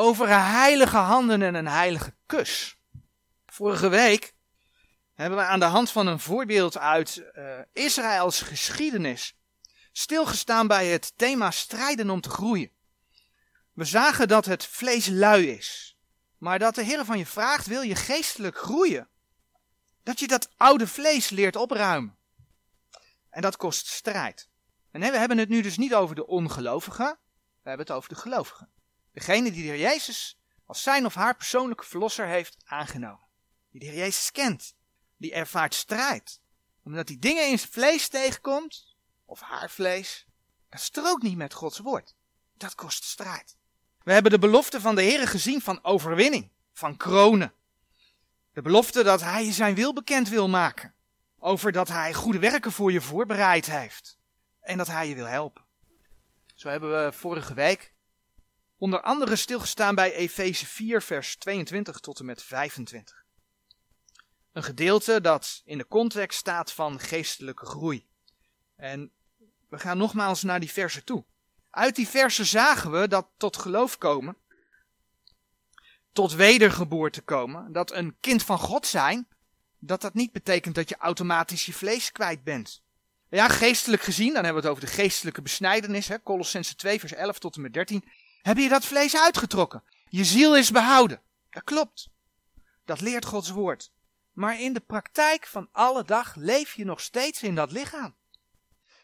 over heilige handen en een heilige kus. Vorige week hebben we aan de hand van een voorbeeld uit uh, Israëls geschiedenis stilgestaan bij het thema strijden om te groeien. We zagen dat het vlees lui is, maar dat de Heer van je vraagt: wil je geestelijk groeien? Dat je dat oude vlees leert opruimen. En dat kost strijd. En we hebben het nu dus niet over de ongelovigen, we hebben het over de gelovigen. Degene die de Heer Jezus als zijn of haar persoonlijke verlosser heeft aangenomen. Die de Heer Jezus kent. Die ervaart strijd. Omdat hij dingen in zijn vlees tegenkomt, of haar vlees, dat strookt niet met Gods woord. Dat kost strijd. We hebben de belofte van de Heer gezien van overwinning, van kronen. De belofte dat Hij zijn wil bekend wil maken. Over dat Hij goede werken voor je voorbereid heeft. En dat Hij je wil helpen. Zo hebben we vorige week onder andere stilgestaan bij Efeze 4, vers 22 tot en met 25. Een gedeelte dat in de context staat van geestelijke groei. En we gaan nogmaals naar die versen toe. Uit die versen zagen we dat tot geloof komen, tot wedergeboorte komen, dat een kind van God zijn, dat dat niet betekent dat je automatisch je vlees kwijt bent. Ja, geestelijk gezien, dan hebben we het over de geestelijke besnijdenis, hè, Colossense 2 vers 11 tot en met 13, heb je dat vlees uitgetrokken. Je ziel is behouden. Dat klopt. Dat leert Gods woord. Maar in de praktijk van alle dag leef je nog steeds in dat lichaam.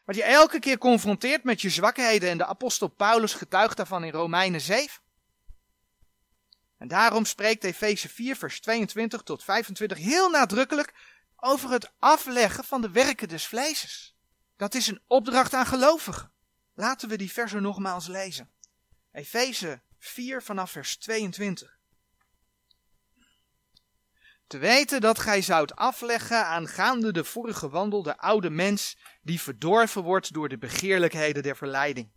Wat je elke keer confronteert met je zwakheden en de apostel Paulus getuigt daarvan in Romeinen 7. En daarom spreekt Efeze 4 vers 22 tot 25 heel nadrukkelijk over het afleggen van de werken des vleeses. Dat is een opdracht aan gelovigen. Laten we die versen nogmaals lezen. Efeze 4 vanaf vers 22. Te weten dat gij zoudt afleggen aangaande de vorige wandel de oude mens die verdorven wordt door de begeerlijkheden der verleiding.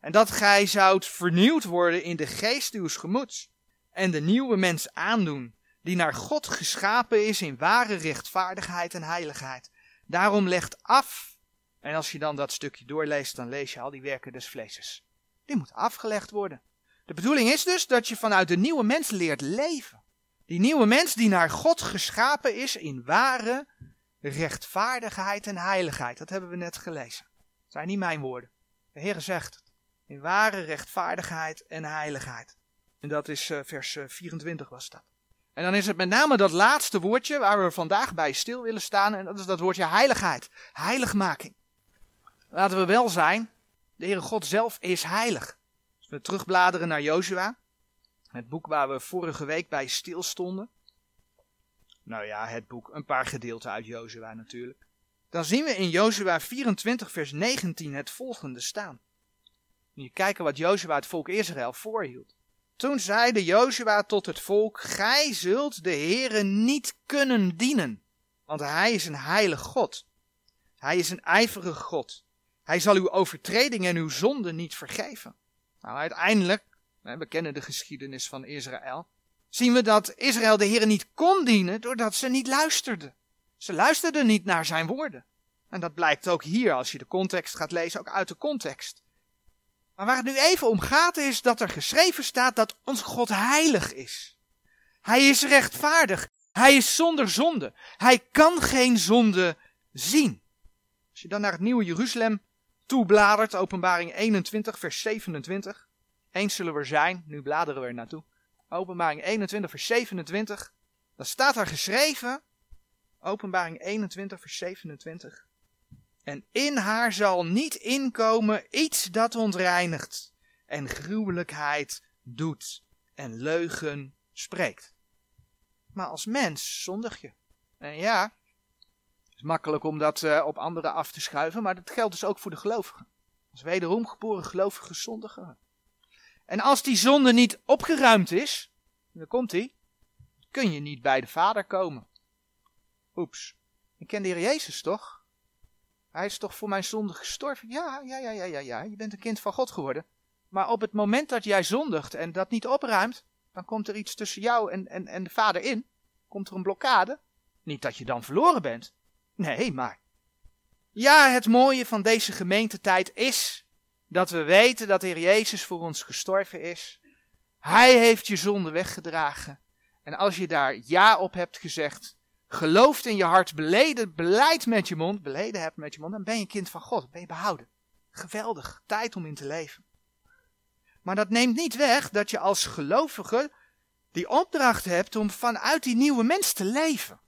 En dat gij zoudt vernieuwd worden in de geest uws gemoeds en de nieuwe mens aandoen die naar God geschapen is in ware rechtvaardigheid en heiligheid. Daarom legt af, en als je dan dat stukje doorleest, dan lees je al die werken des vleeses. Die moet afgelegd worden. De bedoeling is dus dat je vanuit de nieuwe mens leert leven. Die nieuwe mens die naar God geschapen is in ware rechtvaardigheid en heiligheid. Dat hebben we net gelezen. Dat zijn niet mijn woorden. De Heer zegt het. In ware rechtvaardigheid en heiligheid. En dat is uh, vers 24 eh, was dat. En dan is het met name dat laatste woordje waar we vandaag bij stil willen staan. En dat is dat woordje heiligheid. Heiligmaking. Laten we wel zijn, de Heere God zelf is heilig. Als we terugbladeren naar Jozua, het boek waar we vorige week bij stilstonden. Nou ja, het boek, een paar gedeelten uit Jozua natuurlijk. Dan zien we in Jozua 24 vers 19 het volgende staan. Je kijken wat Jozua het volk Israël voorhield. Toen zeide Jozua tot het volk, gij zult de Heere niet kunnen dienen, want hij is een heilig God. Hij is een ijverige God. Hij zal uw overtreding en uw zonde niet vergeven. Nou, uiteindelijk, we kennen de geschiedenis van Israël, zien we dat Israël de Heer niet kon dienen doordat ze niet luisterden. Ze luisterden niet naar zijn woorden. En dat blijkt ook hier, als je de context gaat lezen, ook uit de context. Maar waar het nu even om gaat, is dat er geschreven staat dat onze God heilig is. Hij is rechtvaardig. Hij is zonder zonde. Hij kan geen zonde zien. Als je dan naar het nieuwe Jeruzalem toebladert, openbaring 21, vers 27. Eens zullen we er zijn, nu bladeren we er naartoe. Openbaring 21, vers 27. Dan staat daar geschreven, openbaring 21, vers 27. En in haar zal niet inkomen iets dat ontreinigt en gruwelijkheid doet en leugen spreekt. Maar als mens zondig je. En ja, makkelijk om dat uh, op anderen af te schuiven, maar dat geldt dus ook voor de gelovigen. Als wederom geboren gelovige zondigen. En als die zonde niet opgeruimd is, dan komt hij, kun je niet bij de Vader komen. Oeps, ik ken de Heer Jezus toch? Hij is toch voor mijn zonde gestorven? Ja, ja, ja, ja, ja, ja, je bent een kind van God geworden. Maar op het moment dat jij zondigt en dat niet opruimt, dan komt er iets tussen jou en, en, en de Vader in. Komt er een blokkade. Niet dat je dan verloren bent, Nee, maar. Ja, het mooie van deze gemeentetijd is dat we weten dat Heer Jezus voor ons gestorven is. Hij heeft je zonde weggedragen. En als je daar ja op hebt gezegd, gelooft in je hart, beleden, beleid met je mond, beleden hebt met je mond, dan ben je kind van God, ben je behouden. Geweldig, tijd om in te leven. Maar dat neemt niet weg dat je als gelovige die opdracht hebt om vanuit die nieuwe mens te leven.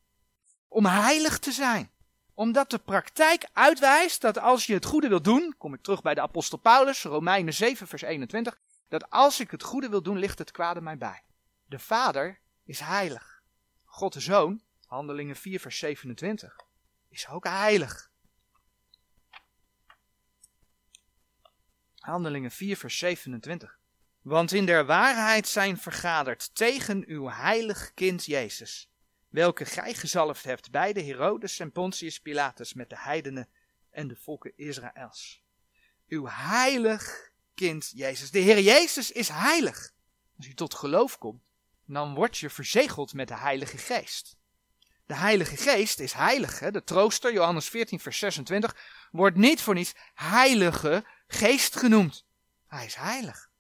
Om heilig te zijn. Omdat de praktijk uitwijst dat als je het goede wilt doen, kom ik terug bij de apostel Paulus, Romeinen 7 vers 21, dat als ik het goede wil doen, ligt het kwade mij bij. De Vader is heilig. God de Zoon, Handelingen 4 vers 27, is ook heilig. Handelingen 4 vers 27. Want in der waarheid zijn vergaderd tegen uw heilig kind Jezus, welke gij gezalfd hebt bij de Herodes en Pontius Pilatus met de heidenen en de volken Israëls. Uw heilig kind Jezus. De Heer Jezus is heilig. Als u tot geloof komt, dan word je verzegeld met de Heilige Geest. De Heilige Geest is heilig. Hè? De trooster, Johannes 14, vers 26, wordt niet voor niets Heilige Geest genoemd. Hij is heilig.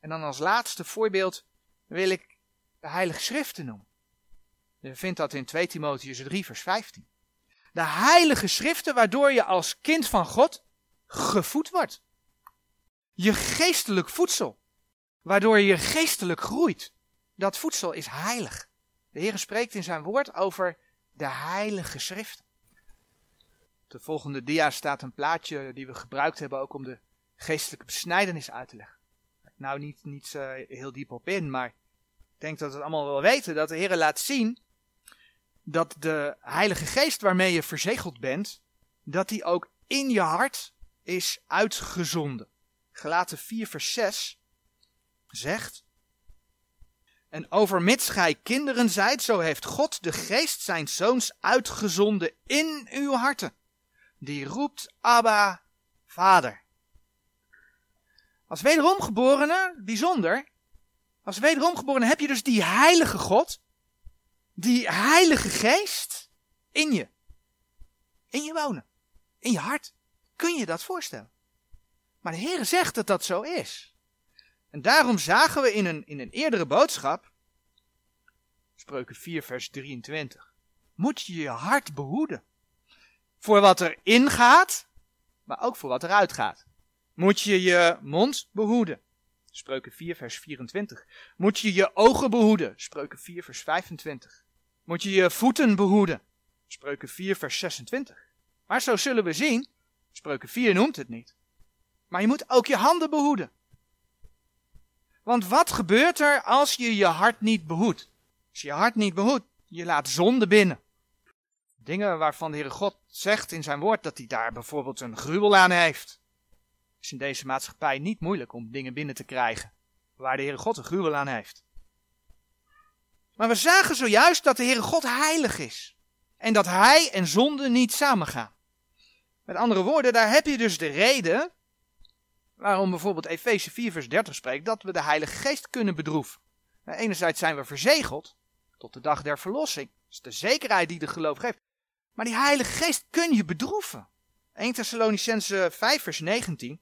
En dan als laatste voorbeeld wil ik de Heilige Schriften noemen. Je vindt dat in 2 Timotheus 3, vers 15. De Heilige Schriften waardoor je als kind van God gevoed wordt. Je geestelijk voedsel, waardoor je geestelijk groeit. Dat voedsel is heilig. De Heer spreekt in zijn woord over de Heilige Schriften. De volgende dia staat een plaatje die we gebruikt hebben ook om de geestelijke besnijdenis uit te leggen nou niet, niet uh, heel diep op in, maar ik denk dat we het allemaal wel weten dat de Heer laat zien dat de Heilige Geest waarmee je verzegeld bent, dat die ook in je hart is uitgezonden. Gelaten 4 vers 6 zegt, en overmits gij kinderen zijt, zo heeft God de geest zijn zoons uitgezonden in uw harten. Die roept Abba, Vader. Als wederomgeborene, bijzonder, als wederomgeborene heb je dus die heilige God, die heilige geest in je. In je wonen. In je hart. Kun je dat voorstellen? Maar de Heer zegt dat dat zo is. En daarom zagen we in een, in een eerdere boodschap, spreuken 4 vers 23, moet je je hart behoeden. Voor wat er ingaat, maar ook voor wat eruit gaat moet je je mond behoeden. Spreuken 4 vers 24. Moet je je ogen behoeden. Spreuken 4 vers 25. Moet je je voeten behoeden. Spreuken 4 vers 26. Maar zo zullen we zien, Spreuken 4 noemt het niet. Maar je moet ook je handen behoeden. Want wat gebeurt er als je je hart niet behoedt? Als je je hart niet behoedt, je laat zonde binnen. Dingen waarvan de Heere God zegt in zijn woord dat hij daar bijvoorbeeld een gruwel aan heeft is in deze maatschappij niet moeilijk om dingen binnen te krijgen waar de Heere God een gruwel aan heeft. Maar we zagen zojuist dat de Heere God heilig is. En dat Hij en zonde niet samengaan. Met andere woorden, daar heb je dus de reden waarom bijvoorbeeld Efeze 4 vers 30 spreekt dat we de Heilige Geest kunnen bedroeven. Nou, enerzijds zijn we verzegeld tot de dag der verlossing. Dat is de zekerheid die de geloof geeft. Maar die Heilige Geest kun je bedroeven. 1 Thessalonicense 5 vers 19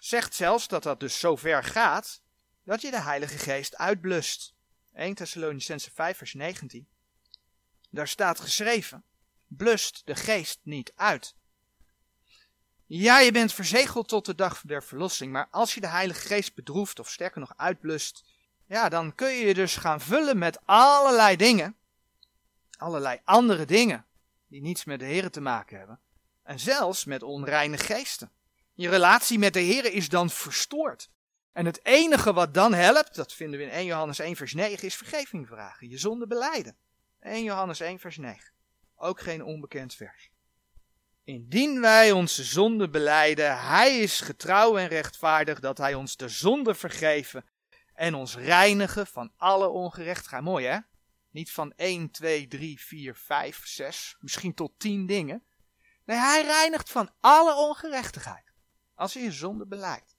zegt zelfs dat dat dus zo ver gaat dat je de Heilige Geest uitblust. 1 Thessalonicense 5 vers 19. Daar staat geschreven, blust de geest niet uit. Ja, je bent verzegeld tot de dag der verlossing, maar als je de Heilige Geest bedroeft of sterker nog uitblust, ja, dan kun je je dus gaan vullen met allerlei dingen, allerlei andere dingen, die niets met de Heer te maken hebben, en zelfs met onreine geesten. Je relatie met de Heer is dan verstoord. En het enige wat dan helpt, dat vinden we in 1 Johannes 1 vers 9, is vergeving vragen. Je zonde beleiden. 1 Johannes 1 vers 9. Ook geen onbekend vers. Indien wij onze zonde beleiden, hij is getrouw en rechtvaardig dat hij ons de zonde vergeven en ons reinigen van alle ongerechtigheid. Mooi hè? Niet van 1, 2, 3, 4, 5, 6, misschien tot 10 dingen. Nee, hij reinigt van alle ongerechtigheid. Als je je zonde beleidt.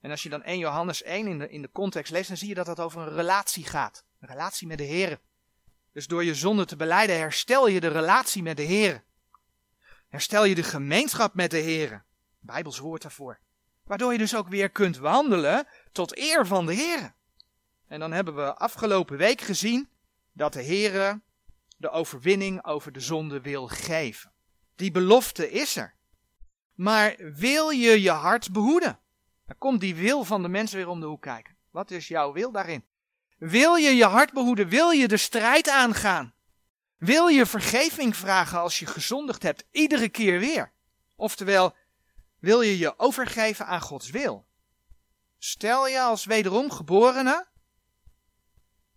En als je dan 1 Johannes 1 in de, in de context leest, dan zie je dat het over een relatie gaat. Een relatie met de Heer. Dus door je zonde te beleiden herstel je de relatie met de Heer. Herstel je de gemeenschap met de Heer. Bijbels woord daarvoor. Waardoor je dus ook weer kunt wandelen tot eer van de Heer. En dan hebben we afgelopen week gezien dat de Heer de overwinning over de zonde wil geven. Die belofte is er. Maar wil je je hart behoeden? Dan komt die wil van de mens weer om de hoek kijken. Wat is jouw wil daarin? Wil je je hart behoeden? Wil je de strijd aangaan? Wil je vergeving vragen als je gezondigd hebt, iedere keer weer? Oftewel, wil je je overgeven aan Gods wil? Stel je als wederom geborene,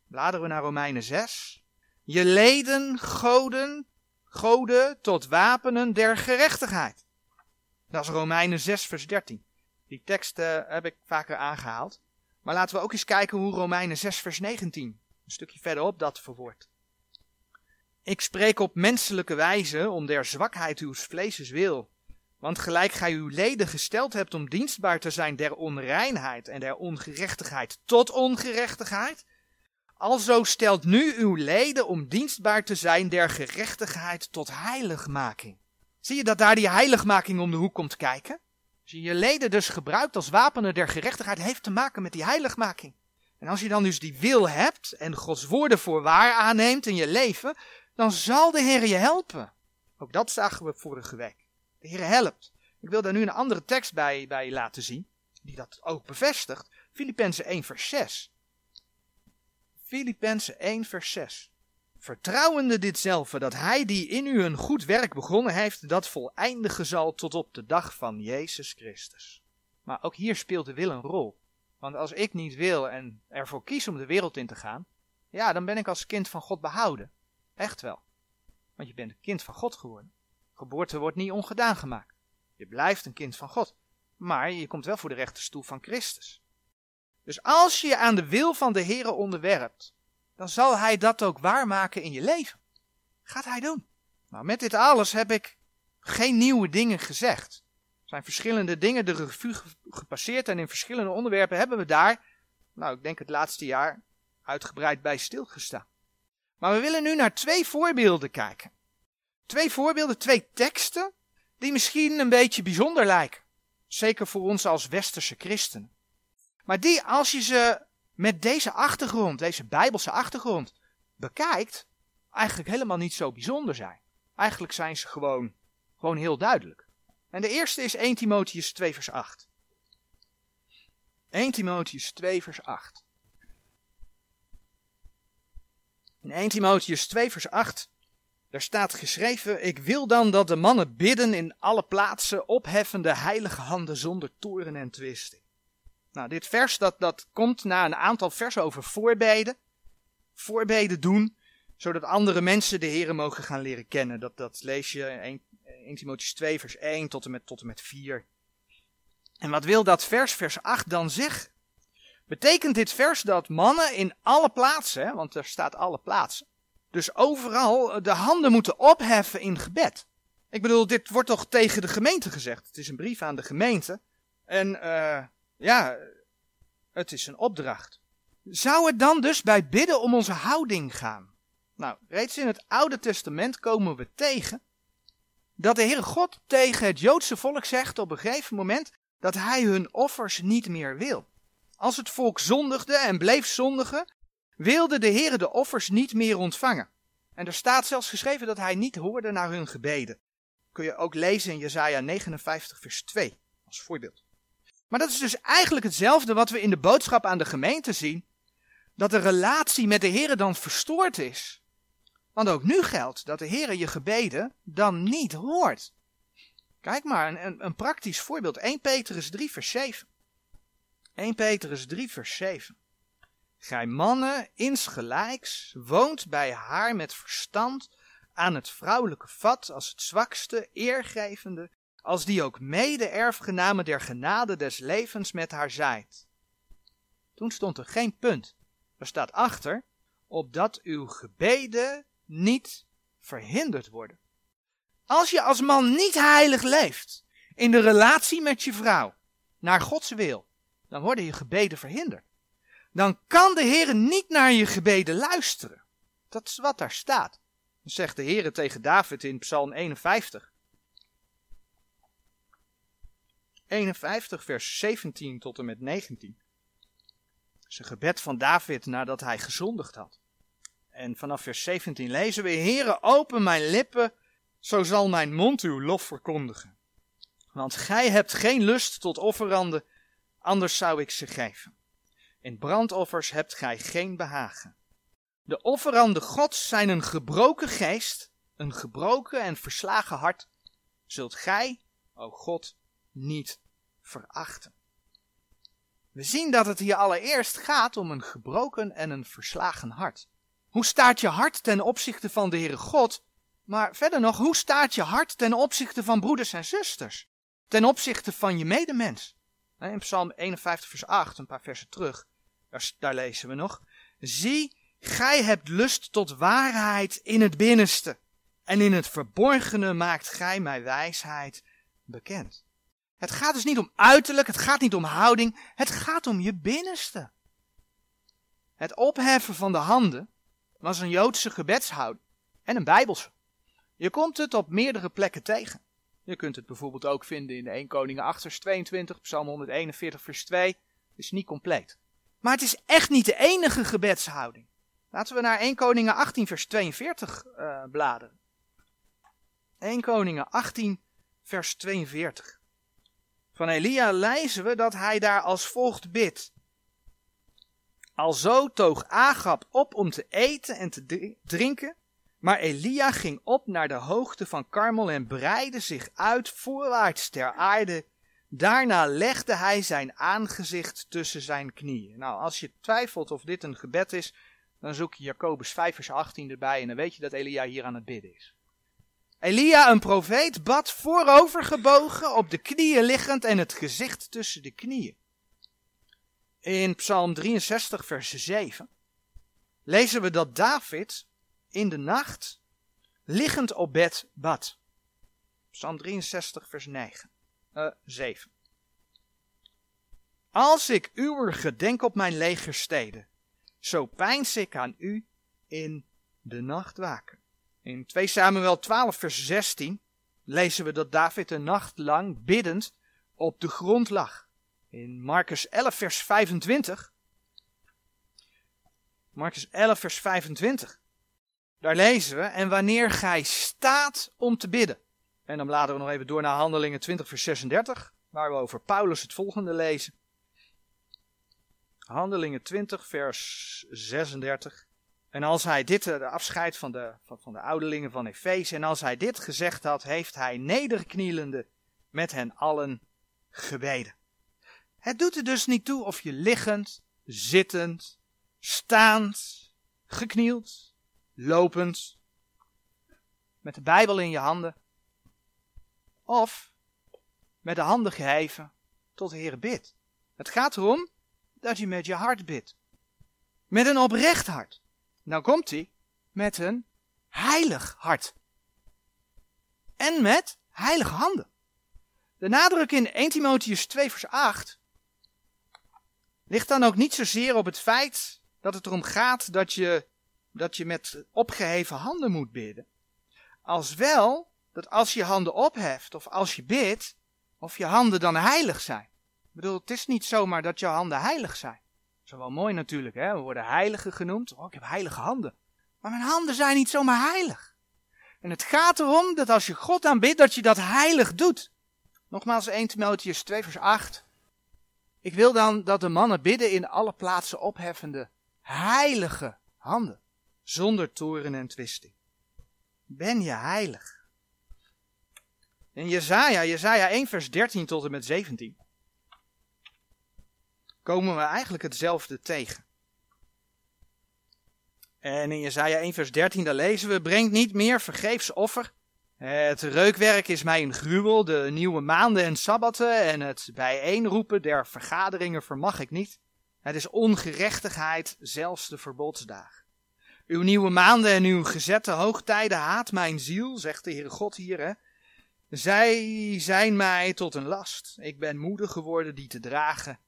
bladeren we naar Romeinen 6, je leden goden, goden tot wapenen der gerechtigheid. Dat is Romeinen 6 vers 13. Die tekst uh, heb ik vaker aangehaald. Maar laten we ook eens kijken hoe Romeinen 6 vers 19, een stukje verderop, dat verwoordt. Ik spreek op menselijke wijze om der zwakheid uw vleeses wil. Want gelijk gij uw leden gesteld hebt om dienstbaar te zijn der onreinheid en der ongerechtigheid tot ongerechtigheid, alzo stelt nu uw leden om dienstbaar te zijn der gerechtigheid tot heiligmaking. Zie je dat daar die heiligmaking om de hoek komt kijken? Als je je leden dus gebruikt als wapenen der gerechtigheid, heeft te maken met die heiligmaking. En als je dan dus die wil hebt en Gods woorden voor waar aanneemt in je leven, dan zal de Heer je helpen. Ook dat zagen we vorige week. De Heer helpt. Ik wil daar nu een andere tekst bij, bij laten zien, die dat ook bevestigt. Filippenzen 1 vers 6. Filippenzen 1 vers 6. Vertrouwende ditzelfde, dat hij die in u een goed werk begonnen heeft, dat voleindigen zal tot op de dag van Jezus Christus. Maar ook hier speelt de wil een rol. Want als ik niet wil en ervoor kies om de wereld in te gaan, ja, dan ben ik als kind van God behouden. Echt wel. Want je bent een kind van God geworden. Geboorte wordt niet ongedaan gemaakt. Je blijft een kind van God. Maar je komt wel voor de rechterstoel van Christus. Dus als je je aan de wil van de Heer onderwerpt, dan zal Hij dat ook waarmaken in je leven. Gaat Hij doen. Nou, met dit alles heb ik geen nieuwe dingen gezegd. Er zijn verschillende dingen de revue gepasseerd en in verschillende onderwerpen hebben we daar, nou ik denk het laatste jaar, uitgebreid bij stilgestaan. Maar we willen nu naar twee voorbeelden kijken. Twee voorbeelden, twee teksten, die misschien een beetje bijzonder lijken. Zeker voor ons als westerse christenen. Maar die, als je ze met deze achtergrond, deze bijbelse achtergrond, bekijkt, eigenlijk helemaal niet zo bijzonder zijn. Eigenlijk zijn ze gewoon, gewoon heel duidelijk. En de eerste is 1 Timotheus 2 vers 8. 1 Timotheus 2 vers 8. In 1 Timotheus 2 vers 8, daar staat geschreven, ik wil dan dat de mannen bidden in alle plaatsen, opheffende heilige handen zonder toren en twisting. Nou, dit vers dat, dat komt na een aantal versen over voorbeden. Voorbeden doen, zodat andere mensen de Heer mogen gaan leren kennen. Dat, dat lees je in 1, Timotheus 2 vers 1 tot en, met, tot en met 4. En wat wil dat vers, vers 8 dan zeggen? Betekent dit vers dat mannen in alle plaatsen, want er staat alle plaatsen, dus overal de handen moeten opheffen in gebed? Ik bedoel, dit wordt toch tegen de gemeente gezegd? Het is een brief aan de gemeente. En uh, ja, het is een opdracht. Zou het dan dus bij bidden om onze houding gaan? Nou, reeds in het Oude Testament komen we tegen dat de Heere God tegen het Joodse volk zegt op een gegeven moment dat hij hun offers niet meer wil. Als het volk zondigde en bleef zondigen, wilde de Heere de offers niet meer ontvangen. En er staat zelfs geschreven dat hij niet hoorde naar hun gebeden. Kun je ook lezen in Jesaja 59 vers 2 als voorbeeld. Maar dat is dus eigenlijk hetzelfde wat we in de boodschap aan de gemeente zien. Dat de relatie met de Heer dan verstoord is. Want ook nu geldt dat de Heer je gebeden dan niet hoort. Kijk maar, een, een praktisch voorbeeld. 1 Petrus 3 vers 7. 1 Petrus 3 vers 7. Gij mannen, insgelijks, woont bij haar met verstand aan het vrouwelijke vat als het zwakste, eergevende, als die ook mede-erfgenamen der genade des levens met haar zijt. Toen stond er geen punt. Er staat achter, opdat uw gebeden niet verhinderd worden. Als je als man niet heilig leeft in de relatie met je vrouw, naar Gods wil, dan worden je gebeden verhinderd. Dan kan de Heer niet naar je gebeden luisteren. Dat is wat daar staat. Zegt de Heer tegen David in Psalm 51. 51, vers 17 tot en met 19. Dat is een gebed van David nadat hij gezondigd had. En vanaf vers 17 lezen we: Heere, open mijn lippen, zo zal mijn mond uw lof verkondigen. Want gij hebt geen lust tot offeranden, anders zou ik ze geven. In brandoffers hebt gij geen behagen. De offeranden Gods zijn een gebroken geest, een gebroken en verslagen hart, zult gij, o God, niet verachten. We zien dat het hier allereerst gaat om een gebroken en een verslagen hart. Hoe staat je hart ten opzichte van de Heere God? Maar verder nog, hoe staat je hart ten opzichte van broeders en zusters? Ten opzichte van je medemens? In Psalm 51, vers 8, een paar versen terug, daar, daar lezen we nog. Zie, gij hebt lust tot waarheid in het binnenste. En in het verborgene maakt gij mij wijsheid bekend. Het gaat dus niet om uiterlijk, het gaat niet om houding, het gaat om je binnenste. Het opheffen van de handen was een Joodse gebedshouding en een Bijbelse. Je komt het op meerdere plekken tegen. Je kunt het bijvoorbeeld ook vinden in de 1 Koningen 8 vers 22, Psalm 141 vers 2. Het is niet compleet. Maar het is echt niet de enige gebedshouding. Laten we naar 1 Koningen 18 vers 42 uh, bladeren. 1 Koningen 18 vers 42. Van Elia lezen we dat hij daar als volgt bidt. Alzo toog Agab op om te eten en te drinken, maar Elia ging op naar de hoogte van Karmel en breidde zich uit voorwaarts ter aarde. Daarna legde hij zijn aangezicht tussen zijn knieën. Nou, als je twijfelt of dit een gebed is, dan zoek je Jacobus 5 vers 18 erbij en dan weet je dat Elia hier aan het bidden is. Elia, een profeet, bad voorovergebogen, op de knieën liggend en het gezicht tussen de knieën. In Psalm 63, vers 7 lezen we dat David in de nacht liggend op bed bad. Psalm 63, vers 9, uh, 7. Als ik uw gedenk op mijn legersteden, zo pijns ik aan u in de nacht waken. In 2 Samuel 12, vers 16 lezen we dat David een nacht lang biddend op de grond lag. In Marcus 11, vers 25. Marcus 11, vers 25. Daar lezen we, en wanneer gij staat om te bidden. En dan bladeren we nog even door naar Handelingen 20, vers 36, waar we over Paulus het volgende lezen. Handelingen 20, vers 36. En als hij dit, eh, de afscheid van de, van, van de ouderlingen van Efeze, en als hij dit gezegd had, heeft hij nederknielende met hen allen gebeden. Het doet er dus niet toe of je liggend, zittend, staand, geknield, lopend, met de Bijbel in je handen, of met de handen geheven tot de Heer bidt. Het gaat erom dat je met je hart bidt. Met een oprecht hart. Nou komt hij met een heilig hart. En met heilige handen. De nadruk in 1 Timotheus 2 vers 8 ligt dan ook niet zozeer op het feit dat het erom gaat dat je, dat je met opgeheven handen moet bidden. Als wel dat als je handen opheft of als je bidt, of je handen dan heilig zijn. Ik bedoel, het is niet zomaar dat je handen heilig zijn. Dat is wel mooi natuurlijk, hè? we worden heiligen genoemd. Oh, ik heb heilige handen. Maar mijn handen zijn niet zomaar heilig. En het gaat erom dat als je God aanbidt, dat je dat heilig doet. Nogmaals 1 Timotheus 2 vers 8. Ik wil dan dat de mannen bidden in alle plaatsen opheffende, heilige handen, zonder toren en twisting. Ben je heilig? In Jezaja, Jezaja 1 vers 13 tot en met 17 komen we eigenlijk hetzelfde tegen. En in Jesaja 1 vers 13 daar lezen we, brengt niet meer vergeefs offer. Het reukwerk is mij een gruwel, de nieuwe maanden en sabbatten en het bijeenroepen der vergaderingen vermag ik niet. Het is ongerechtigheid, zelfs de verbodsdagen. Uw nieuwe maanden en uw gezette hoogtijden haat mijn ziel, zegt de Heere God hier. Hè? Zij zijn mij tot een last. Ik ben moedig geworden die te dragen.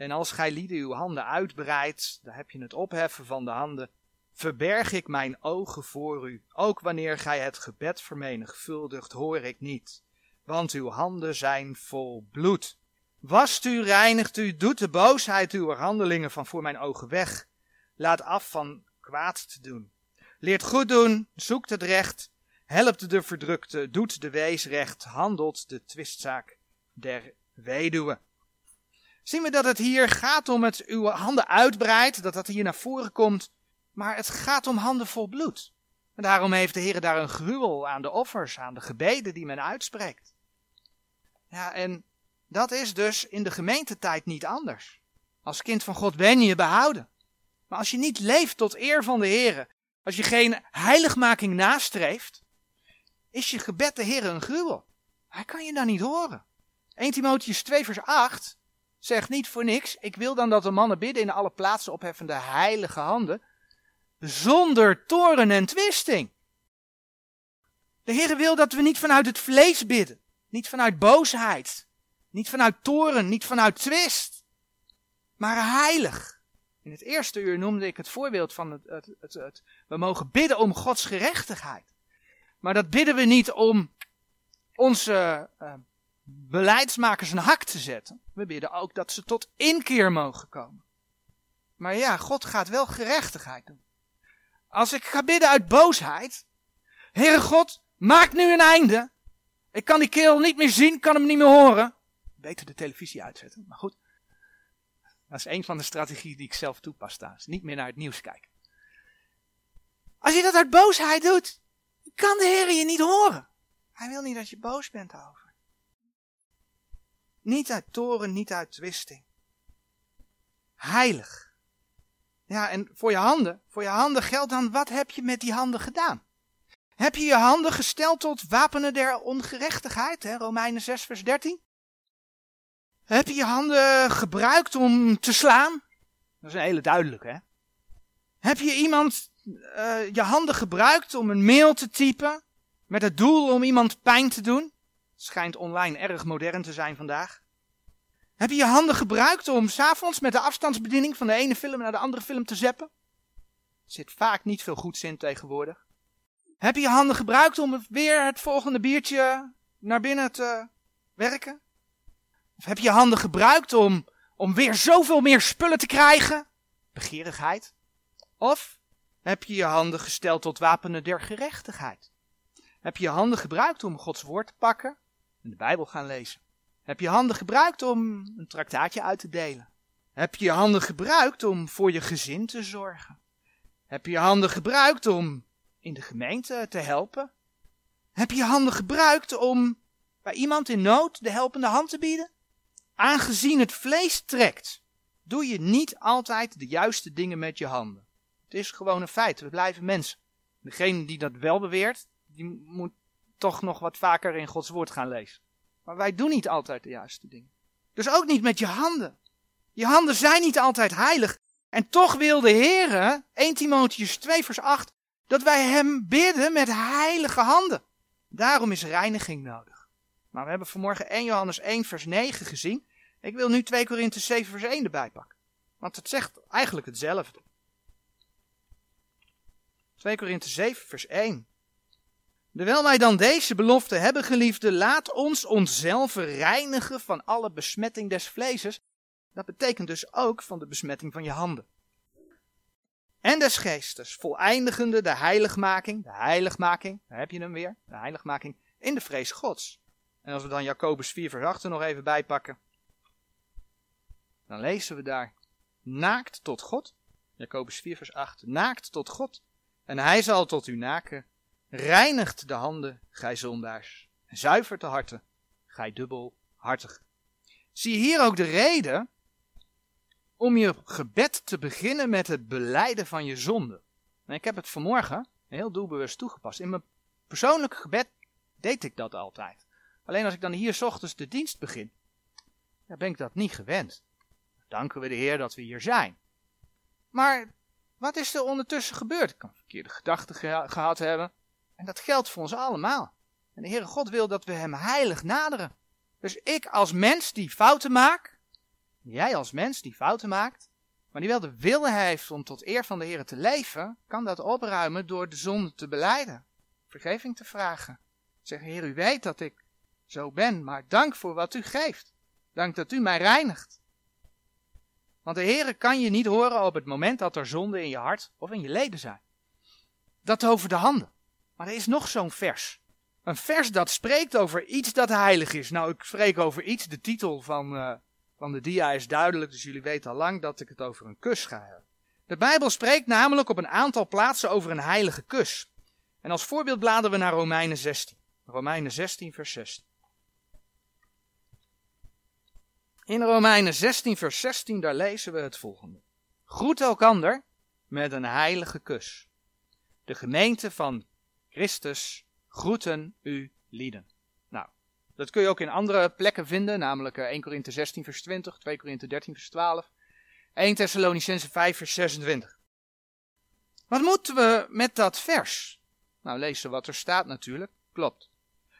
En als gij lieden uw handen uitbreidt, dan heb je het opheffen van de handen, verberg ik mijn ogen voor u. Ook wanneer gij het gebed vermenigvuldigt, hoor ik niet. want uw handen zijn vol bloed. Wast u, reinigt u, doet de boosheid uw handelingen van voor mijn ogen weg. Laat af van kwaad te doen. Leert goed doen, zoekt het recht, helpt de verdrukte, doet de wees recht, handelt de twistzaak der weduwe. Zien we dat het hier gaat om het uw handen uitbreidt, dat dat hier naar voren komt, maar het gaat om handen vol bloed. En daarom heeft de Heer daar een gruwel aan de offers, aan de gebeden die men uitspreekt. Ja, en dat is dus in de gemeentetijd niet anders. Als kind van God ben je behouden. Maar als je niet leeft tot eer van de Heer, als je geen heiligmaking nastreeft, is je gebed de Heer een gruwel. Hij kan je dan niet horen. 1 Timotheus 2 vers 8 zegt niet voor niks, ik wil dan dat de mannen bidden in alle plaatsen opheffende heilige handen, zonder toren en twisting. De Heer wil dat we niet vanuit het vlees bidden, niet vanuit boosheid, niet vanuit toren, niet vanuit twist, maar heilig. In het eerste uur noemde ik het voorbeeld van het, het, het, het we mogen bidden om Gods gerechtigheid. Maar dat bidden we niet om onze uh, beleidsmakers een hak te zetten. We bidden ook dat ze tot inkeer mogen komen. Maar ja, God gaat wel gerechtigheid doen. Als ik ga bidden uit boosheid. Heere God, maak nu een einde. Ik kan die kerel niet meer zien, kan hem niet meer horen. Beter de televisie uitzetten, maar goed. Dat is een van de strategieën die ik zelf toepas daar. niet meer naar het nieuws kijken. Als je dat uit boosheid doet, kan de Heer je niet horen. Hij wil niet dat je boos bent over. Niet uit toren, niet uit twisting. Heilig. Ja, en voor je handen, voor je handen geldt dan, wat heb je met die handen gedaan? Heb je je handen gesteld tot wapenen der ongerechtigheid, hè? Romeinen 6 vers 13? Heb je je handen gebruikt om te slaan? Dat is een hele duidelijke, hè? Heb je iemand uh, je handen gebruikt om een mail te typen met het doel om iemand pijn te doen? Schijnt online erg modern te zijn vandaag. Heb je je handen gebruikt om s'avonds met de afstandsbediening van de ene film naar de andere film te zeppen? Er zit vaak niet veel goeds in tegenwoordig. Heb je je handen gebruikt om weer het volgende biertje naar binnen te werken? Of heb je je handen gebruikt om, om weer zoveel meer spullen te krijgen? Begeerigheid. Of heb je je handen gesteld tot wapenen der gerechtigheid? Heb je je handen gebruikt om Gods woord te pakken en de Bijbel gaan lezen? Heb je handen gebruikt om een traktaatje uit te delen? Heb je je handen gebruikt om voor je gezin te zorgen? Heb je je handen gebruikt om in de gemeente te helpen? Heb je je handen gebruikt om bij iemand in nood de helpende hand te bieden? Aangezien het vlees trekt, doe je niet altijd de juiste dingen met je handen. Het is gewoon een feit, we blijven mensen. Degene die dat wel beweert, die moet toch nog wat vaker in Gods woord gaan lezen. Maar wij doen niet altijd de juiste dingen. Dus ook niet met je handen. Je handen zijn niet altijd heilig. En toch wil de Heer, 1 Timotheus 2 vers 8, dat wij hem bidden met heilige handen. Daarom is reiniging nodig. Maar we hebben vanmorgen 1 Johannes 1 vers 9 gezien. Ik wil nu 2 Korinthe 7 vers 1 erbij pakken. Want het zegt eigenlijk hetzelfde. 2 Korinthe 7 vers 1. Terwijl wij dan deze belofte hebben, geliefde, laat ons onszelf reinigen van alle besmetting des vleeses. Dat betekent dus ook van de besmetting van je handen. En des geestes, voleindigende de heiligmaking, de heiligmaking, daar heb je hem weer, de heiligmaking, in de vrees gods. En als we dan Jacobus 4 vers 8 er nog even bijpakken, dan lezen we daar, naakt tot God, Jacobus 4 vers 8, naakt tot God, en hij zal tot u naken Reinigt de handen, gij zondaars. Zuivert de harten, gij dubbelhartig. Zie hier ook de reden om je gebed te beginnen met het beleiden van je zonde. Ik heb het vanmorgen heel doelbewust toegepast. In mijn persoonlijke gebed deed ik dat altijd. Alleen als ik dan hier s ochtends de dienst begin, dan ben ik dat niet gewend. Danken we de Heer dat we hier zijn. Maar wat is er ondertussen gebeurd? Ik kan verkeerde gedachten gehad hebben. En dat geldt voor ons allemaal. En de Heere God wil dat we Hem heilig naderen. Dus ik als mens die fouten maak, jij als mens die fouten maakt, maar die wel de wil heeft om tot eer van de Heer te leven, kan dat opruimen door de zonde te beleiden. Vergeving te vragen. Zeggen, Heer, u weet dat ik zo ben, maar dank voor wat u geeft. Dank dat u mij reinigt. Want de Heere kan je niet horen op het moment dat er zonde in je hart of in je leden zijn. Dat over de handen. Maar er is nog zo'n vers. Een vers dat spreekt over iets dat heilig is. Nou, ik spreek over iets. De titel van, uh, van de dia is duidelijk, dus jullie weten al lang dat ik het over een kus ga hebben. De Bijbel spreekt namelijk op een aantal plaatsen over een heilige kus. En als voorbeeld bladeren we naar Romeinen 16. Romeinen 16, vers 16. In Romeinen 16, vers 16, daar lezen we het volgende. Groet elkander met een heilige kus. De gemeente van Christus groeten u lieden. Nou, dat kun je ook in andere plekken vinden, namelijk 1 eh, Korinthe 16, vers 20, 2 Korinthe 13, vers 12, 1 Thessalonicense 5, vers 26. Wat moeten we met dat vers? Nou, lezen wat er staat natuurlijk, klopt.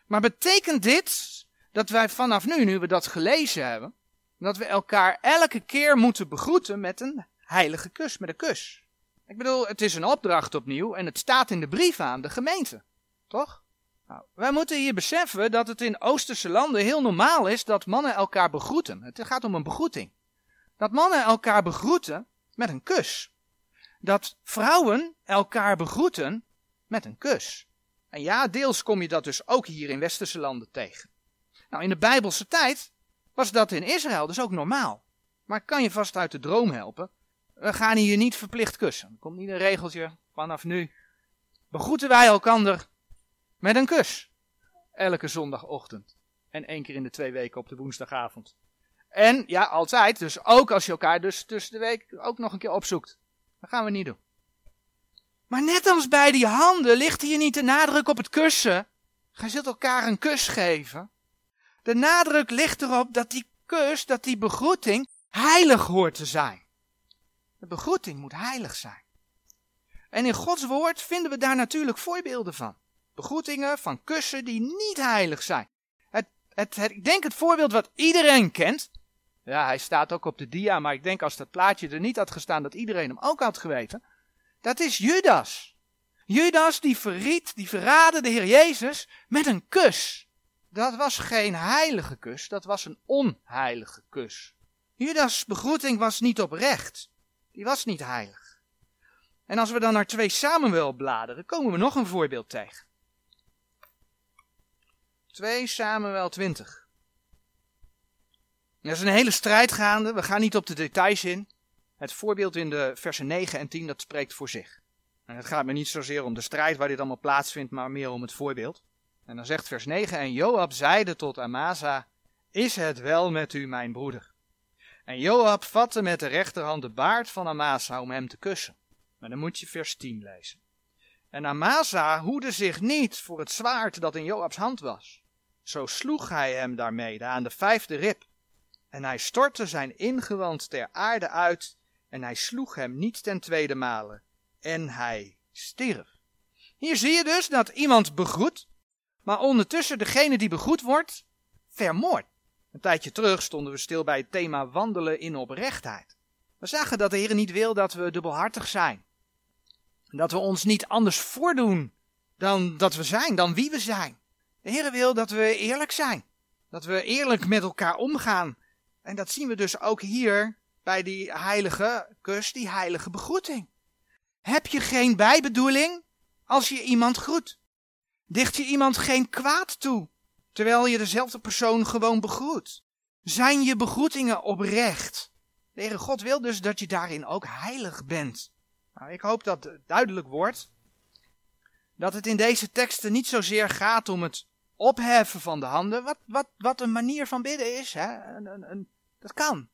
Maar betekent dit dat wij vanaf nu, nu we dat gelezen hebben, dat we elkaar elke keer moeten begroeten met een heilige kus, met een kus? Ik bedoel, het is een opdracht opnieuw en het staat in de brief aan de gemeente. Toch? Nou, wij moeten hier beseffen dat het in Oosterse landen heel normaal is dat mannen elkaar begroeten. Het gaat om een begroeting. Dat mannen elkaar begroeten met een kus. Dat vrouwen elkaar begroeten met een kus. En ja, deels kom je dat dus ook hier in Westerse landen tegen. Nou, in de Bijbelse tijd was dat in Israël dus ook normaal. Maar ik kan je vast uit de droom helpen. We gaan hier niet verplicht kussen. Er komt niet een regeltje vanaf nu. Begroeten wij elkander met een kus. Elke zondagochtend. En één keer in de twee weken op de woensdagavond. En ja, altijd. Dus ook als je elkaar dus tussen de week ook nog een keer opzoekt. Dat gaan we niet doen. Maar net als bij die handen ligt hier niet de nadruk op het kussen. Gij zult elkaar een kus geven. De nadruk ligt erop dat die kus, dat die begroeting heilig hoort te zijn. De begroeting moet heilig zijn. En in Gods woord vinden we daar natuurlijk voorbeelden van. Begroetingen van kussen die niet heilig zijn. Het, het, ik denk het voorbeeld wat iedereen kent. Ja, hij staat ook op de dia, maar ik denk als dat plaatje er niet had gestaan, dat iedereen hem ook had geweten. Dat is Judas. Judas die verriet, die verraadde de Heer Jezus met een kus. Dat was geen heilige kus, dat was een onheilige kus. Judas' begroeting was niet oprecht. Die was niet heilig. En als we dan naar 2 Samuel bladeren, komen we nog een voorbeeld tegen. 2 Samuel 20. Er is een hele strijd gaande, we gaan niet op de details in. Het voorbeeld in de versen 9 en 10, dat spreekt voor zich. En het gaat me niet zozeer om de strijd waar dit allemaal plaatsvindt, maar meer om het voorbeeld. En dan zegt vers 9, en Joab zeide tot Amasa, is het wel met u, mijn broeder? En Joab vatte met de rechterhand de baard van Amasa om hem te kussen. Maar dan moet je vers 10 lezen. En Amasa hoede zich niet voor het zwaard dat in Joabs hand was. Zo sloeg hij hem daarmee aan de vijfde rib. En hij stortte zijn ingewand ter aarde uit, en hij sloeg hem niet ten tweede male. En hij stierf. Hier zie je dus dat iemand begroet, maar ondertussen degene die begroet wordt, vermoord. Een tijdje terug stonden we stil bij het thema wandelen in oprechtheid. We zagen dat de Heer niet wil dat we dubbelhartig zijn. Dat we ons niet anders voordoen dan dat we zijn, dan wie we zijn. De Heer wil dat we eerlijk zijn. Dat we eerlijk met elkaar omgaan. En dat zien we dus ook hier bij die heilige kus, die heilige begroeting. Heb je geen bijbedoeling als je iemand groet? Dicht je iemand geen kwaad toe, terwijl je dezelfde persoon gewoon begroet? Zijn je begroetingen oprecht? De God wil dus dat je daarin ook heilig bent. Nou, ik hoop dat duidelijk wordt dat het in deze teksten niet zozeer gaat om het opheffen van de handen, wat, wat, wat een manier van bidden is. Hè? Een, een, dat kan.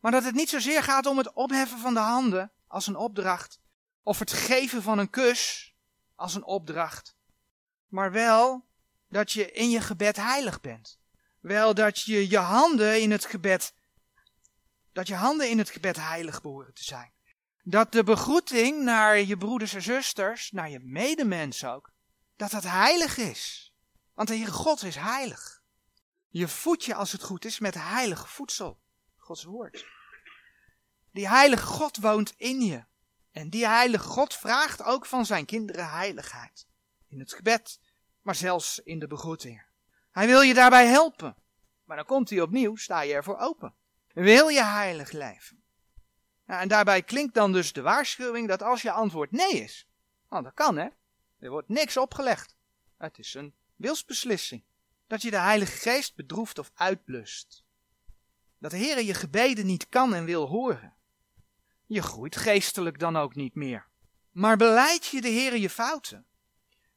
Maar dat het niet zozeer gaat om het opheffen van de handen als een opdracht, of het geven van een kus als een opdracht, maar wel dat je in je gebed heilig bent. Wel dat je je handen in het gebed, dat je handen in het gebed heilig behoren te zijn. Dat de begroeting naar je broeders en zusters, naar je medemens ook, dat dat heilig is. Want de Heere God is heilig. Je voedt je als het goed is met heilig voedsel. Gods woord. Die heilige God woont in je. En die heilige God vraagt ook van zijn kinderen heiligheid. In het gebed, maar zelfs in de begroeting. Hij wil je daarbij helpen. Maar dan komt hij opnieuw, sta je ervoor open. Wil je heilig leven? Nou, en daarbij klinkt dan dus de waarschuwing dat als je antwoord nee is, want dat kan hè, er wordt niks opgelegd. Het is een wilsbeslissing. Dat je de Heilige Geest bedroeft of uitblust. Dat de Heer je gebeden niet kan en wil horen. Je groeit geestelijk dan ook niet meer. Maar beleid je de Heer je fouten.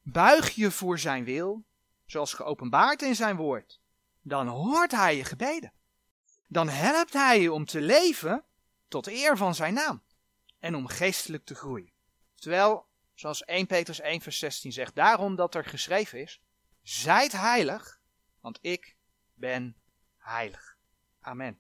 Buig je voor zijn wil, zoals geopenbaard in zijn woord. Dan hoort hij je gebeden. Dan helpt hij je om te leven tot eer van zijn naam. En om geestelijk te groeien. Terwijl, zoals 1 Petrus 1 vers 16 zegt, daarom dat er geschreven is, zijt heilig, want ik ben heilig. Amen.